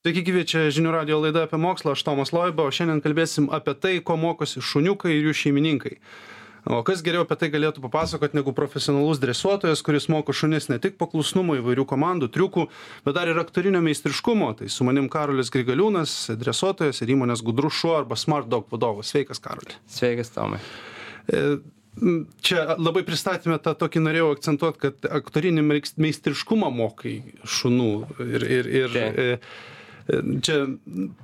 Sveiki, gyvi, čia žinių radio laida apie mokslą, aš Tomas Loiba, o šiandien kalbėsim apie tai, ko mokosi šuniukai ir jų šeimininkai. O kas geriau apie tai galėtų papasakoti negu profesionalus dresuotojas, kuris moko šunis ne tik paklusnumo įvairių komandų, triukų, bet dar ir aktorinio meistriškumo. Tai su manim Karolis Grigaliūnas, dresuotojas ir įmonės Gudrų šuo arba Smart Dog vadovas. Sveikas, Karoli. Sveikas, Tomai. E, Čia labai pristatymę tą tokį norėjau akcentuoti, kad aktorinį meistriškumą mokai šunų ir, ir, ir Taip. Čia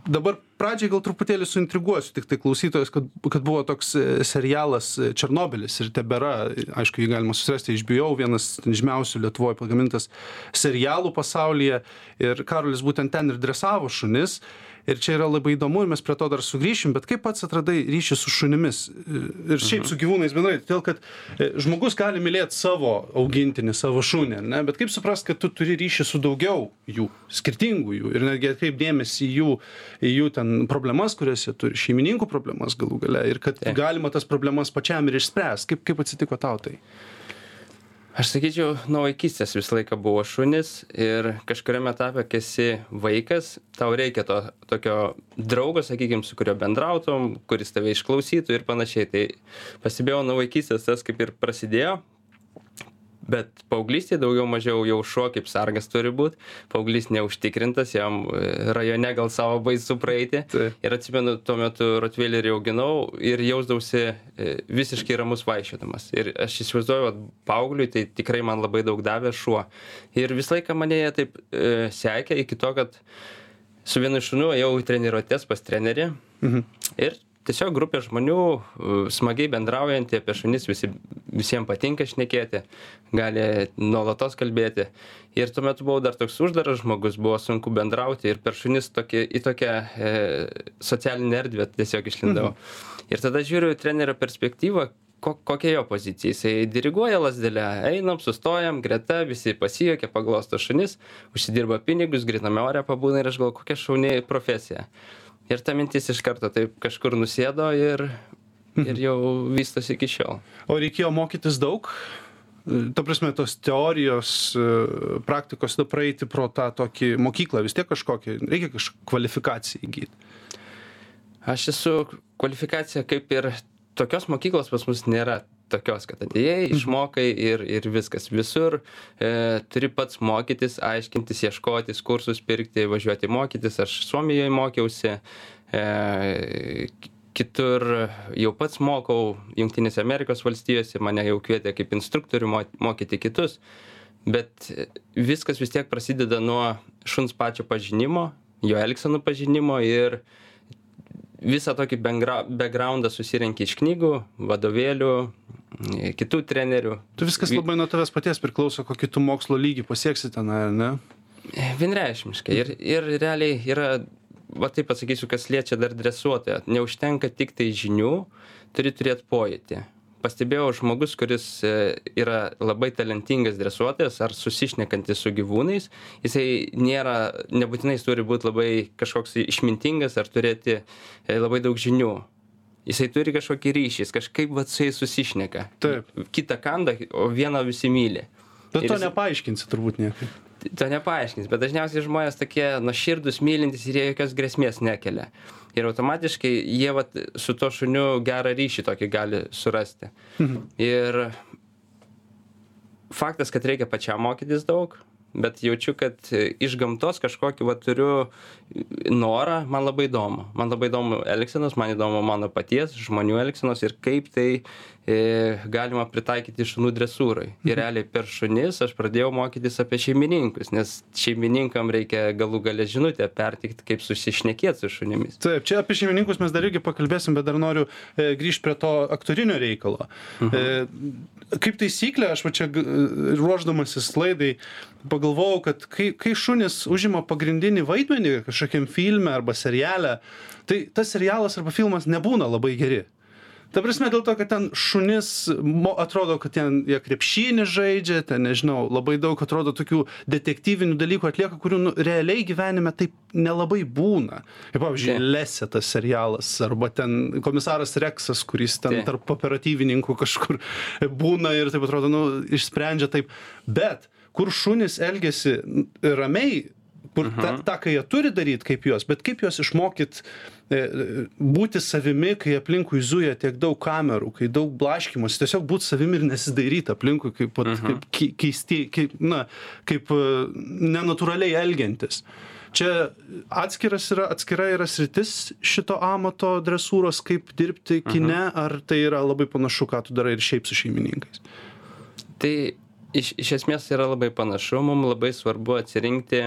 dabar pradžiai gal truputėlį suintriguosiu tik tai klausytojas, kad, kad buvo toks e, serialas e, Černobilis ir tebėra, aišku, jį galima susirasti HBO, vienas žymiausių Lietuvoje pagamintas serialų pasaulyje ir Karolis būtent ten ir dresavo šunis. Ir čia yra labai įdomu ir mes prie to dar sugrįšim, bet kaip pats atradai ryšį su šunimis ir šiaip su gyvūnais bendrai, todėl kad e, žmogus gali mylėti savo augintinį, savo šunį, ne? bet kaip suprast, kad tu turi ryšį su daugiau jų, skirtingų jų ir netgi atkreip dėmesį į jų, į jų ten problemas, kurias jie turi, šeimininkų problemas galų gale ir kad galima tas problemas pačiam ir išspręsti. Kaip, kaip atsitiko tau tai? Aš sakyčiau, nuo vaikystės visą laiką buvo šunis ir kažkuriame etape, kai esi vaikas, tau reikia to tokio draugo, sakykime, su kuriuo bendrautum, kuris tave išklausytų ir panašiai. Tai pasibėjau nuo vaikystės tas kaip ir prasidėjo. Bet paauglystėje daugiau mažiau jau šuo kaip sargas turi būti, paauglys neužtikrintas, jam e, rajone gal savo baisu praeiti. Ir atsimenu, tuo metu Rotvėlerį auginau ir jausdavausi e, visiškai ramus vaikščiodamas. Ir aš įsivaizduoju, kad paaugliui tai tikrai man labai daug davė šuo. Ir visą laiką mane jie taip e, sekė iki to, kad su vienu šuniu ėjau į treniruotės pas trenerį. Mhm. Ir tiesiog grupė žmonių, e, smagiai bendraujantį apie šunis, visi, visiems patinka šnekėti, gali nuolatos kalbėti. Ir tuo metu buvau dar toks uždaras žmogus, buvo sunku bendrauti ir per šunis tokį, į tokią e, socialinę erdvę tiesiog išlindau. Mhm. Ir tada žiūriu trenerio perspektyvą, ko, kokia jo pozicija. Jisai diriguoja lasdelę, einam, sustojam, greta, visi pasijokia, paglosto šunis, užsidirba pinigus, griname ore pabūna ir aš galvoju, kokia šaunė profesija. Ir ta mintis iš karto taip kažkur nusėdo ir, ir jau vystosi iki šiol. O reikėjo mokytis daug? Ta prasme, tos teorijos, e, praktikos, nu, praeiti pro tą tokį mokyklą vis tiek kažkokią, reikia kažkokią kvalifikaciją įgyti. Aš esu kvalifikacija kaip ir tokios mokyklos pas mus nėra tokios, kad atėjai, išmokai ir, ir viskas. Visur e, turi pats mokytis, aiškintis, ieškotis, kursus pirkti, važiuoti mokytis. Aš Suomijoje mokiausi, e, kitur jau pats mokau, Junktinėse Amerikos valstijose mane jau kvietė kaip instruktorių mo- mokyti kitus. Bet viskas vis tiek prasideda nuo šuns pačio pažinimo, jo elgsenų pažinimo ir visą tokį backgroundą susirenki iš knygų, vadovėlių, kitų trenerių. Tu viskas Vi- labai nuo tavęs paties priklauso, kokį tu mokslo lygį pasieksi ten, ar ne? Vienreišmiškai. Ir, ir realiai yra, va taip pasakysiu, kas liečia dar dresuotoją. Neužtenka tik tai žinių, turi turėti pojūtį. Pastebėjau žmogus, kuris e, yra labai talentingas dresuotojas ar susišnekantis su gyvūnais, jisai nėra, nebūtinai jis turi būti labai kažkoks išmintingas ar turėti e, labai daug žinių. Jisai turi kažkokį ryšį, jis kažkaip va su jais susišneka. Taip. Kitą kandą, o vieną visi myli. Bet Ir to jis- nepaaiškinsi turbūt niekaip. to nepaaiškins, bet dažniausiai žmonės tokie nuoširdus, mylintys ir jie jokios grėsmės nekelia. Ir automatiškai jie vat, su to šuniu gerą ryšį tokį gali surasti. Ir faktas, kad reikia pačiam mokytis daug, bet jaučiu, kad e, iš gamtos kažkokį va turiu norą, man labai įdomu. Man labai įdomu elgsenos, man įdomu mano paties, žmonių elgsenos ir kaip tai e, galima pritaikyti šunų dresūrai. Ir realiai per šunis aš pradėjau mokytis apie šeimininkus, nes šeimininkam reikia galų galę žinutę pertikti, kaip susišnekėti su šunimis. Taip, čia apie šeimininkus mes dar irgi pakalbėsim, bet dar noriu e, grįžti prie to aktorinio reikalo. E, kaip taisyklė, aš va čia ruoždamasis laidai pagalvojau, kad kai, kai šunis užima pagrindinį vaidmenį kažkokiam filme arba seriale, tai tas serialas arba filmas nebūna labai geri. Ta prasme, dėl to, kad ten šunis mo, atrodo, kad ten jie krepšinį žaidžia, ten, nežinau, labai daug atrodo tokių detektyvinių dalykų atlieka, kurių nu, realiai gyvenime taip nelabai būna. Kaip pavyzdžiui. Lesė tas serialas, arba ten komisaras Reksas, kuris ten tarp operatyvininkų kažkur būna ir taip atrodo, nu, išsprendžia taip. Bet kur šunis elgesi ramiai, kur tą, tą, ką jie turi daryti, kaip juos, bet kaip juos išmokyt e, būti savimi, kai aplinkui zuja tiek daug kamerų, kai daug blaškymus, tiesiog būti savimi ir nesidairyti aplinkui, kaip, pat, Mhm. kaip keisti, kaip, na, kaip e, nenatūraliai elgiantis. Čia atskiras yra, atskira yra sritis šito amato dresūros, kaip dirbti kine, ar tai yra labai panašu, ką tu darai ir šiaip su šeimininkais? Tai iš, iš esmės yra labai panašu, mums labai svarbu atsirinkti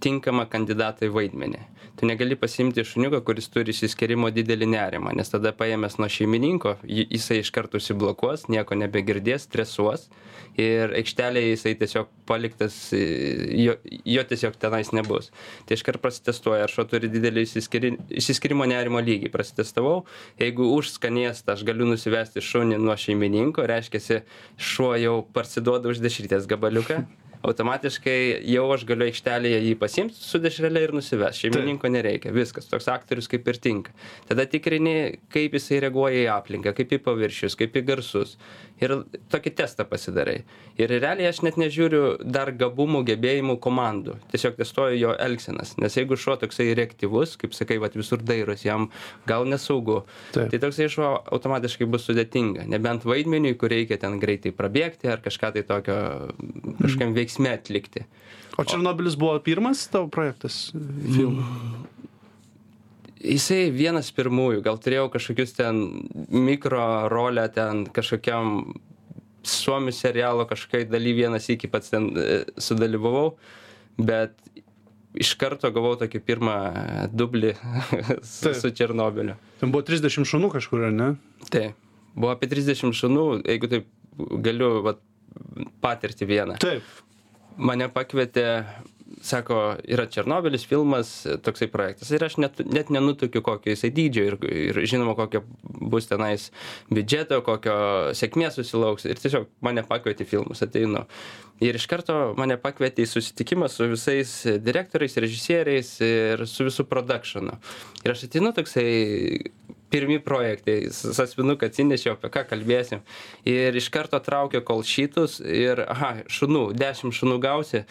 tinkamą kandidatą į vaidmenį. Tu negali pasimti šuniuką, kuris turi išsiskirimo didelį nerimą, nes tada paėmęs nuo šeimininko, jį- jisai iš karto užsiblokuos, nieko nebegirdės, stresuos ir aikštelėje jisai tiesiog paliktas, e, jo, jo tiesiog tenais nebus. Tai iškart prasitestuoja, ar šuo turi didelį išsiskiri- išsiskirimo nerimo lygį. Prasitestavau, jeigu už skanėstą aš galiu nusivesti šunį nuo šeimininko, reiškia, šuo jau parsiduoda už dešrytės gabaliuką. Automatiškai jau aš galiu aikštelėje jį pasimti su dešrelė ir nusivesti. Šeimininko nereikia. Viskas. Toks aktorius kaip ir tinka. Tada tikrini, kaip jisai reaguoja į aplinką, kaip į paviršius, kaip į garsus. Ir tokį testą pasidarai. Ir realiai aš net nežiūriu dar gabumų, gebėjimų komandų. Tiesiog testuoju jo elgsenas. Nes jeigu šuo toksai reaktyvus, kaip sakai, vat, visur dairos, jam gal nesaugu, Taip. tai toksai šuo automatiškai bus sudėtinga. Nebent vaidmeniui, kur reikia ten greitai prabėgti ar kažką tai tokio kažkam veiksme atlikti. O Černobilis buvo pirmas tavo projektas filmų? Jisai vienas pirmųjų, gal turėjau kažkokius ten mikro rolę ten kažkokiam suomių serialo kažkokiai daly vienas iki pats ten e, sudalyvavau, bet iš karto gavau tokį pirmą dublį su, Taip. su Černobiliu. Ten buvo 30 šunų kažkur, ne? Tai buvo apie 30 šunų, jeigu taip galiu vat, patirti vieną. Taip. Mane pakvietė, sako, yra Černobilis filmas, toksai projektas. Ir aš net, net nenutukiu, kokio jisai dydžio ir, ir žinoma, kokio bus tenais biudžeto, kokio sėkmės susilauks. Ir tiesiog mane pakvietė į filmus, ateinu. Ir iš karto mane pakvietė į susitikimą su visais direktoriais, režisieriais ir su visų produkšanu. Ir aš ateinu toksai pirmi projektai, sasvinuką atsinešiau, apie ką kalbėsim. Ir iš karto traukė kol šitus ir, aha, šunų, dešimt šunų gausi.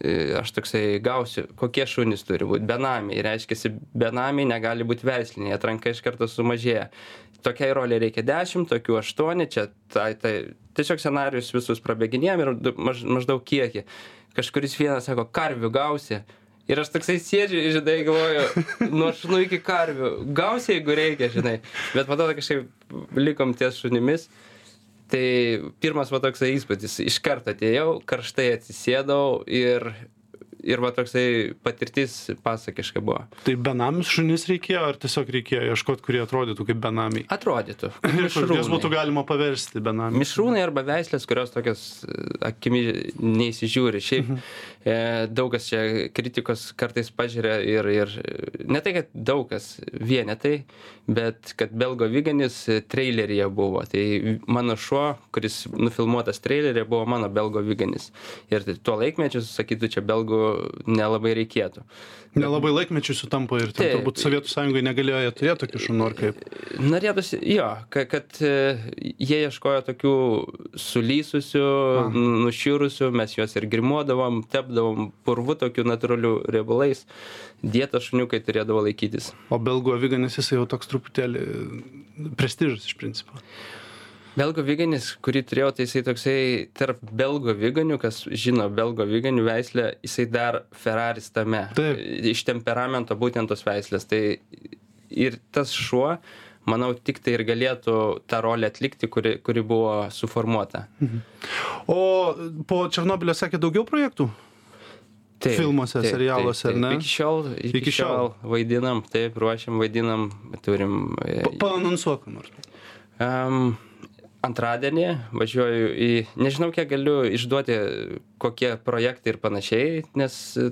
E, Aš toksai gausiu, kokie šunys turi būti. Benamiai. Reiškia, benamiai negali būti veisliniai, atranka iš karto sumažėja. Tokiai roliai reikia 10, tokių 8, čia tai, tai tiesiog scenarius visus prabėginėjom ir maž, maždaug kiekį. Kažkuris vienas sako, karvių gausi. Ir aš toksai sėdžiu, žinai, galvoju, nuo šunų iki karvių. Gausiai, jeigu reikia, žinai. Bet to kažkaip likom ties šunimis. Tai pirmas va toksai įspūdis. Iš karto atėjau, karštai atsisėdau ir, ir va toksai patirtis pasakiška buvo. Tai benamius šunis reikėjo, ar tiesiog reikėjo ieškoti, kurie atrodytų kaip benamiai? Atrodytų. Jas mišrūnai. būtų galima paversti benamiais. Mišrūnai arba veislės, kurios tokios e, akimi neįsižiūri. Šiaip e, daug kas čia kritikos kartais pažiūrė ir, ir e, ne tai, kad daug kas vienetai, bet kad Belgo Viganis e, traileryje buvo. Tai mano šuo, kuris nufilmuotas traileryje, buvo mano Belgo Viganis. Ir tai tuo laikmečiu, sakytų, čia Belgų nelabai reikėtų. Nelabai laikmečių sutampa ir ten Taip. turbūt Sovietų sąjungai negalėjo jie turėti tokių šunų ar kaip. Norėtųsi, jo, kad, kad e, jie ieškojo tokių sulysusių, A. nu- nušiurusių, mes juos ir grimuodavom, tepdavom purvu tokių natūralių riebalais, dietos šuniukai turėdavo laikytis. O belgų aviganis jisai jau toks truputėlį prestižas iš principo. Belgo viganis, kurį turėjau, tai jisai toksai tarp belgo viganių, kas žino belgo viganių veislę, jisai dar Ferraris tame. Taip. Iš temperamento būtent tos veislės. Tai ir tas šuo, manau, tik tai ir galėtų tą rolę atlikti, kuri, kuri buvo suformuota. O po Černobilio sekė daugiau projektų? Filmuose, serialuose, ar ne? Iki šiol, iki, Iki šiol. šiol vaidinam, taip, ruošiam, vaidinam, turim. e, Pa- Paanonsuok, ką nors. Um, antradienį važiuoju į, nežinau, kiek galiu išduoti, kokie projektai ir panašiai, nes e,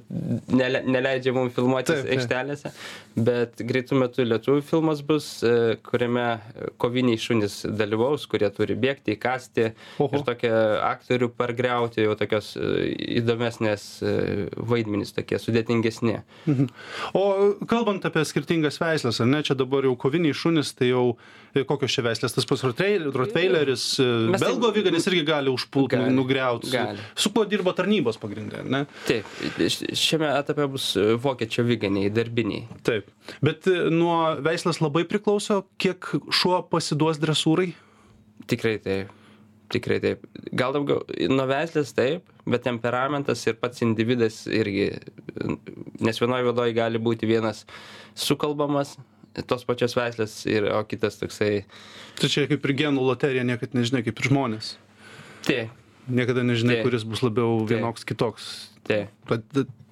nele, neleidžia mums filmuotis aikštelėse, bet greitų metų lietuvių filmas bus, e, kuriame koviniai šunys dalyvaus, kurie turi bėgti, įkasti Oho. ir tokie aktorių pargriauti, jau tokios e, įdomesnės vaidmenys, tokie sudėtingesni. Mhm. O kalbant apie skirtingas veislės, ar ne, čia dabar jau koviniai šunys, tai jau kokios čia veislės, tas pats Rottweil- Rottweileris rottweileris e, tai- belgo aviganis irgi gali užpult Gali, nugriaut gali. su kuo dirba tarnybos pagrinde ar ne? Taip šiame etape bus e, vokiečių aviganiai darbiniai. Taip bet e, nuo veislės labai priklauso kiek šuo pasiduos dresūrai? Tikrai taip tikrai taip. Gal daugiau nuo veislės taip bet temperamentas ir pats individas irgi nes vienoj vadoj gali būti vienas sukalbamas tos pačios veislės ir o kitas toksai tai čia kaip ir genų loterija niekad nežinai kaip ir žmonės taip niekada nežinai Taip. kuris bus labiau Taip. vienoks kitoks taip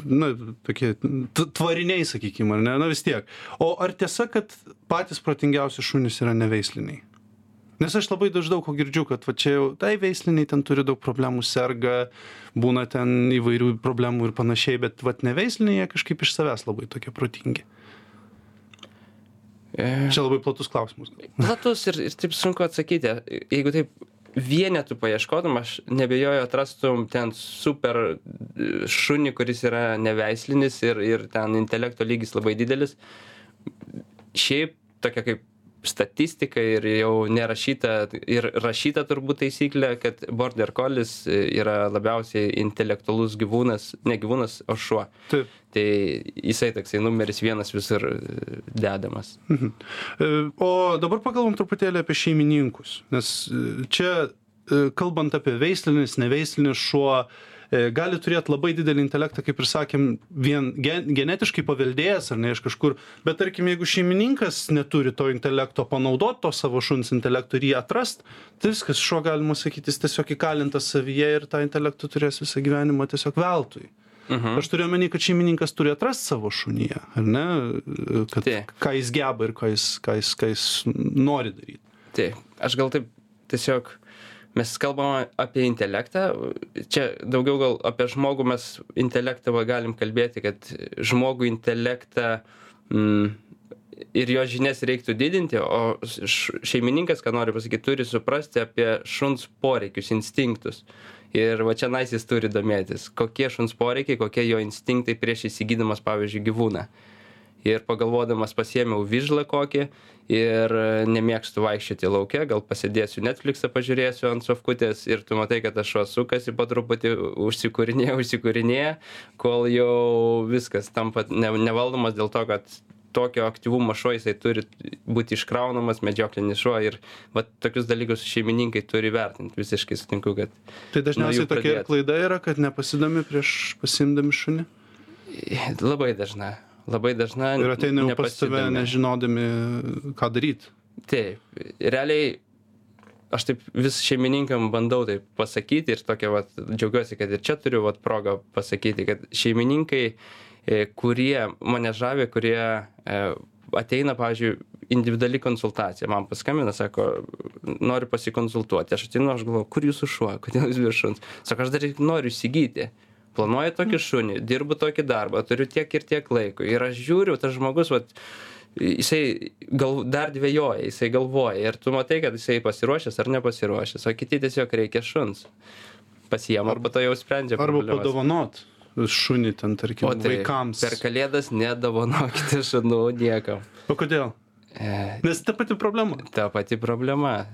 na, tokie t- tvariniai, sakykime, ar ne, na vis tiek. O ar tiesa, kad patys protingiausi šunys yra neveisliniai? Nes aš labai dažnai ko girdžiu, kad va čia jau tai veisliniai ten turi daug problemų, serga, būna ten įvairių problemų ir panašiai, bet va neveisliniai jie kažkaip iš savęs labai tokie protingi. Čia labai platus klausimas. platus ir, ir taip sunku atsakyti. Jeigu taip vienetų paieškotum, aš nebejoju atrastum ten super šunį, kuris yra neveislinis ir, ir ten intelekto lygis labai didelis. Šiaip tokia kaip statistika ir jau nerašyta ir rašyta turbūt taisyklė, kad border collis yra labiausiai intelektualus gyvūnas, ne gyvūnas, o šuo. Taip. Tai jisai toksai numeris vienas visur e, dedamas. Mhm. E, O dabar pakalbam truputėlį apie šeimininkus, nes e, čia e, kalbant apie veislinis, neveislinis šuo, e, gali turėti labai didelį intelektą, kaip ir sakėm, vien gen, genetiškai paveldėjęs ar ne iš kažkur, bet tarkim, jeigu šeimininkas neturi to intelekto, panaudoti to savo šuns intelekto ir jį atrast, tai viskas šuo galima sakyti, jis tiesiog įkalintas savyje ir tą intelektą turės visą gyvenimą tiesiog veltui. Mhm. Aš turiu omeny, kad šeimininkas turi atrasti savo šunyje, ar ne? Kad, Taip. ką jis geba ir ką jis, ką jis, ką jis nori daryti. Taip, aš gal taip tiesiog mes kalbame apie intelektą, čia daugiau gal apie žmogų mes intelektą va galim kalbėti, kad žmogų intelektą mm, ir jo žinias reiktų didinti, o šeimininkas, ką noriu pasakyti, turi suprasti apie šuns poreikius, instinktus. Ir va čia nais jis turi domėtis, kokie šuns poreikiai, kokie jo instinktai prieš įsigydamas, pavyzdžiui, gyvūną ir pagalvodamas pasiėmiau vižlą kokį ir e, nemėgstu vaikščioti lauke, gal pasėdėsiu Netflixą, pažiūrėsiu ant sofkutės ir tu matai, kad aš šuo sukasi po truputį, užsikūrinėja, užsikūrinėja, kol jau viskas tampa ne, nevaldomas dėl to, kad tokio aktyvumo šuo jisai turi būti iškraunamas, medžioklinis šuo ir va, tokius dalykus šeimininkai turi vertinti. Visiškai sutinku, kad Tai dažniausiai tokia ir klaida yra, kad nepasidomi prieš pasimdami šunį. labai dažna. Labai dažna. Ir ateina jau pas nepasidomi. nežinodami, ką daryti. Taip, realiai aš taip vis šeimininkam bandau taip pasakyti ir tokia vat džiaugiuosi, kad ir čia turiu vat progą pasakyti, kad šeimininkai, e, kurie mane žavi, kurie e, ateina, pavyzdžiui, individuali konsultacija, man paskambina, sako, noriu pasikonsultuoti, aš ateinu, aš galvoju, kur jūsų šuo, kodėl jūs viršuns, sako, aš dar noriu įsigyti. Planuoju tokį šunį, dirbu tokį darbą, turiu tiek ir tiek laiko. Ir aš žiūriu, tas žmogus, vat, jisai gal dar dvėjoja, jisai galvoja ir tu matai, kad jisai pasiruošęs ar nepasiruošęs, o kiti tiesiog reikia šuns. Pasiema, arba to jau sprendžia. Arba padovanot šunį ten, tarkim, O tai vaikams. per kalėdas nedovanokite šunų niekam. O kodėl? E, Nes ta pati problema. ta pati problema.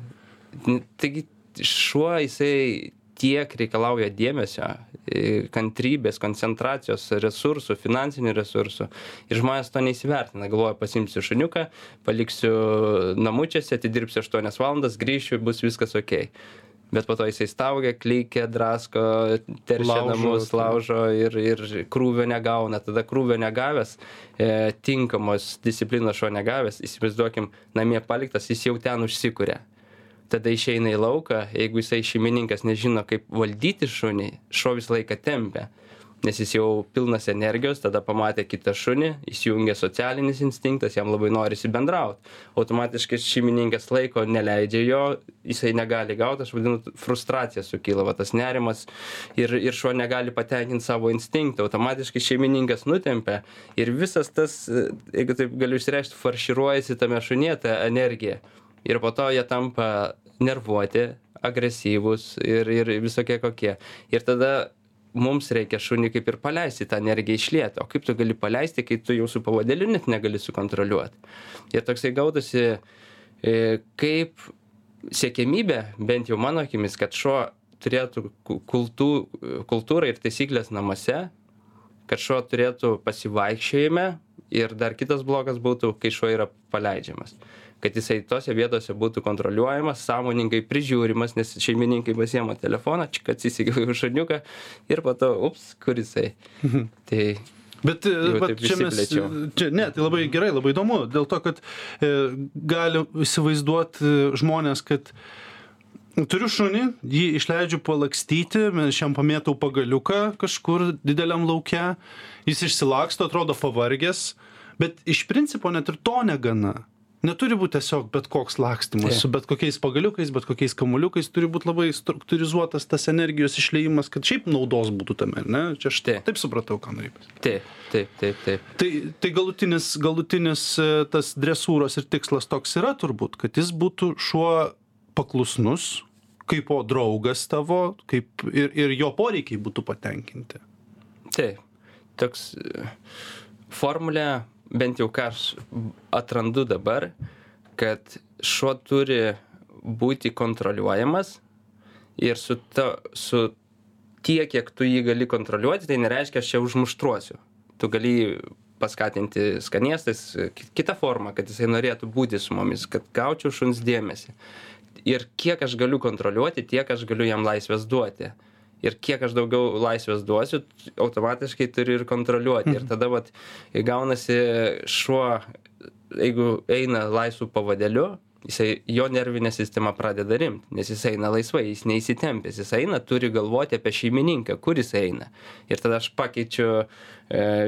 Taigi šuo jisai tiek reikalauja dėmesio, e, kantrybės, koncentracijos, resursų, finansinių resursų. Ir žmonės to neįsivertina. Galvoja, pasimsiu šuniuką, paliksiu namučiuose, atidirbsiu 8 valandas, grįšiu, bus viskas ok. Bet po to jisai staugia, klykia, drasko, teršia Laužo, namus, tai. laužo ir, ir krūvio negauna. Tada krūvio negavęs, e, tinkamos disciplinos šuo negavęs, įsivaizduokim, namie paliktas, jis jau ten užsikūrė. Tada išeina į lauką, jeigu jisai šeimininkas nežino, kaip valdyti šunį, šuo visą laiką tempia. Nes jis jau pilnas energijos, tada pamatė kitą šunį, įsijungia socialinis instinktas, jam labai norisi bendrauti. Automatiškai šeimininkas laiko neleidžia jo, jisai negali gauti, aš vadinu, frustracija sukyla, va, tas nerimas ir, ir šuo negali patenkinti savo instinktą. Automatiškai šeimininkas nutempia ir visas tas, e, jeigu taip galiu išreikšti, farširuojasi tame šunie tą energiją. Ir po to jie tampa nervuoti, agresyvūs ir, ir visokie kokie. Ir tada mums reikia šunį kaip ir paleisti tą energiją išlieti. O kaip tu gali paleisti, kai tu jau su pavadėliu net negali sukontroliuoti. Ir toksai gaudasi, e, kaip siekiamybė, bent jau mano akimis, kad šuo turėtų ku- kultū, kultūrą ir taisyklės namuose, kad šuo turėtų pasivaikščiojime ir dar kitas blogas būtų, kai šuo yra paleidžiamas. Kad jisai tose vietose būtų kontroliuojamas, sąmoningai prižiūrimas, nes šeimininkai pasiema telefoną, čia atsisigiau šuniuką ir po to, ups, kur jisai. tai Bet e, taip čia mes, čia, ne, tai labai gerai, labai įdomu, dėl to, kad e, gali įsivaizduoti žmonės, kad turiu šunį, jį išleidžiu palakstyti, šiam pamėtau pagaliuką kažkur dideliam laukia, jis išsilaksto, atrodo pavargęs, bet iš principo net ir to negana. Neturi būti tiesiog bet koks lakstymas su bet kokiais pagaliukais, bet kokiais kamuoliukais, turi būti labai struktūrizuotas tas energijos išleimas, kad šiaip naudos būtų tame, ar ne? Čia aš Taip. supratau, ką norėjai. taip, taip, taip, taip. Tai, tai galutinis, galutinis e, tas dresūros ir tikslas toks yra turbūt, kad jis būtų šuo paklusnus, kaip o draugas tavo, kaip ir, ir jo poreikiai būtų patenkinti. Taip. Toks e, formulė, bent jau ką aš atrandu dabar, kad šuo turi būti kontroliuojamas ir su, ta, su tiek, kiek tu jį gali kontroliuoti, tai nereiškia, aš čia užmuštruosiu. Tu gali paskatinti skanėstais, ki- kita forma, kad jisai norėtų būti su mumis, kad gaučiau šuns dėmesį. Ir kiek aš galiu kontroliuoti, tiek aš galiu jam laisvės duoti. Ir kiek aš daugiau laisvės duosiu, automatiškai turi ir kontroliuoti. Ir tada vat, gaunasi šuo, jeigu eina laisvų pavadėliu, jisai, jo nervinė sistema pradeda rimti, nes jis eina laisvai, jis neįsitempęs, jis eina, turi galvoti apie šeimininką, kur jis eina. Ir tada aš pakeičiu e,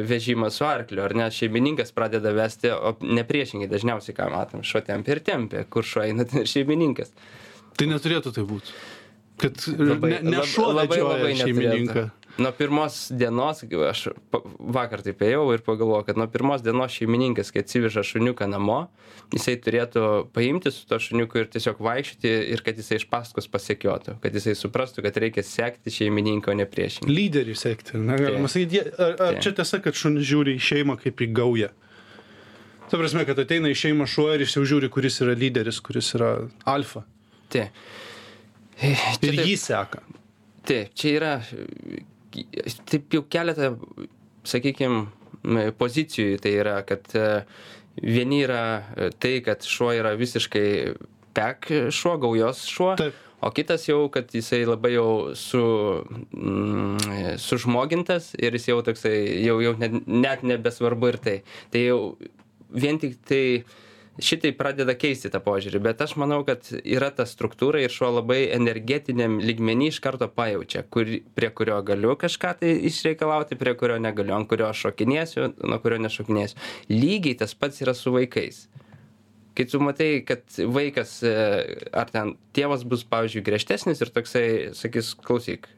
vežimą su arkliu, ar ne, šeimininkas pradeda vesti, o ne priešingai, dažniausiai ką matom, šuo tempia ir tempia, kur šuo eina, ten ir šeimininkas. Tai neturėtų tai būti. Kad Labai- ne, ne šuo labai- labai šeimininką. Nuo pirmos dienos, aš vakar taip ėjau ir pagalvojau, kad nuo pirmos dienos šeimininkas, kai atsiveža šuniuką namo, jisai turėtų paimti su to šuniuku ir tiesiog vaikščioti ir kad jisai iš paskos pasiekiotų, kad jisai suprastų, kad reikia sekti šeimininką, o ne priešingai. Lyderį sekti, negalima sakyti. Ar, ar Taip. čia tiesa, kad šunis žiūri į šeimą kaip į gaują? Ta prasme, kad ateina į šeimą šuo ir jis jau žiūri, kuris yra lyderis, kuris yra alfa. Tai. Ir taip- jį seka. Taip, čia yra taip jau keletą, sakykime, pozicijų tai yra, kad e, vieni yra e, tai, kad šuo yra visiškai pek šuo, gaujos šuo, Taip. o kitas jau, kad jisai labai jau su, mm, sužmogintas ir jis jau toksai, jau, jau net, net nebesvarbu ir tai. Tai jau vien tik tai šitai pradeda keisti tą požiūrį, bet aš manau, kad yra ta struktūra ir šuo labai energetiniam lygmenį iš karto pajaučia, kur, prie kurio galiu kažką tai išreikalauti, prie kurio negaliu, ant kurio aš šokinėsiu, nuo kurio nešokinėsiu. Lygiai tas pats yra su vaikais. Kai tu matai, kad vaikas e, ar ten tėvas bus, pavyzdžiui, griežtesnis ir toksai sakys, klausyk,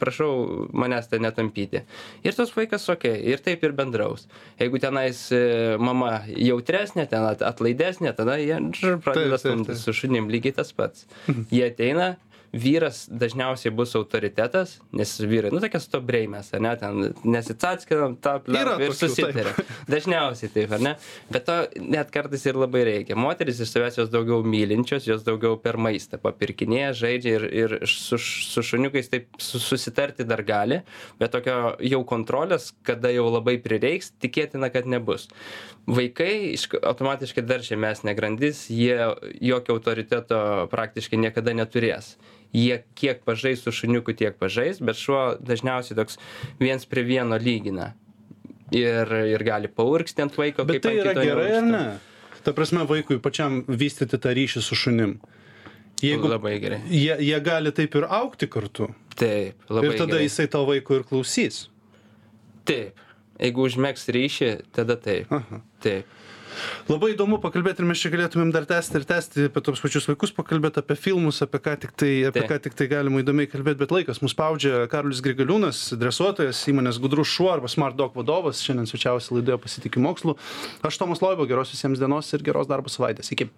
prašau manęs ten netampyti. Ir tas vaikas, okei, okay, ir taip ir bendraus. Jeigu tenais e, mama jautresnė, ten at- atlaidesnė, tada jie pradeda stumtis su šunim lygiai tas pats. Jie ateina, vyras dažniausiai bus autoritetas, nes vyrai, nu tokie stobriai mes, ar ne, ten nesitsatskina, tą Yra ir susitarė. Dažniausiai taip, ar ne? Bet to net kartais ir labai reikia. Moteris iš savęs jos daugiau mylinčios, jos daugiau per maistą papirkinėja, žaidžia ir, ir su, su šuniukais taip su, susitarti dar gali, bet tokio jau kontrolės, kada jau labai prireiks, tikėtina, kad nebus. Vaikai iš, automatiškai dar žemesnė grandis, jie jokio autoriteto praktiškai niekada neturės. Jie kiek pažais su šuniuku, tiek pažais, bet šuo dažniausiai toks viens prie vieno lygina ir, ir gali paurksti ant vaiko. Bet tai yra gerai ar ne? Ta prasme, vaikui pačiam vystyti tą ryšį su šunim. Jeigu Labai gerai. jie, jie gali taip ir aukti kartu. Taip, labai ir tada gerai. jisai to vaiko ir klausys. Taip. Jeigu užmėgs ryšį, tada taip. Aha. Taip. Labai įdomu pakalbėti ir mes čia galėtumėm dar tęsti ir tęsti apie tos pačius vaikus, pakalbėti apie filmus, apie ką tik tai, apie ką tik tai galima įdomiai kalbėti, bet laikas mus spaudžia. Karolis Grigaliūnas, dresuotojas, įmonės Gudrus Šuo arba Smart Dog vadovas, šiandien svečiausi laidoje pasitikiu mokslu. Aš Tomas Loibo, geros visiems dienos ir geros darbo savaitės. Iki.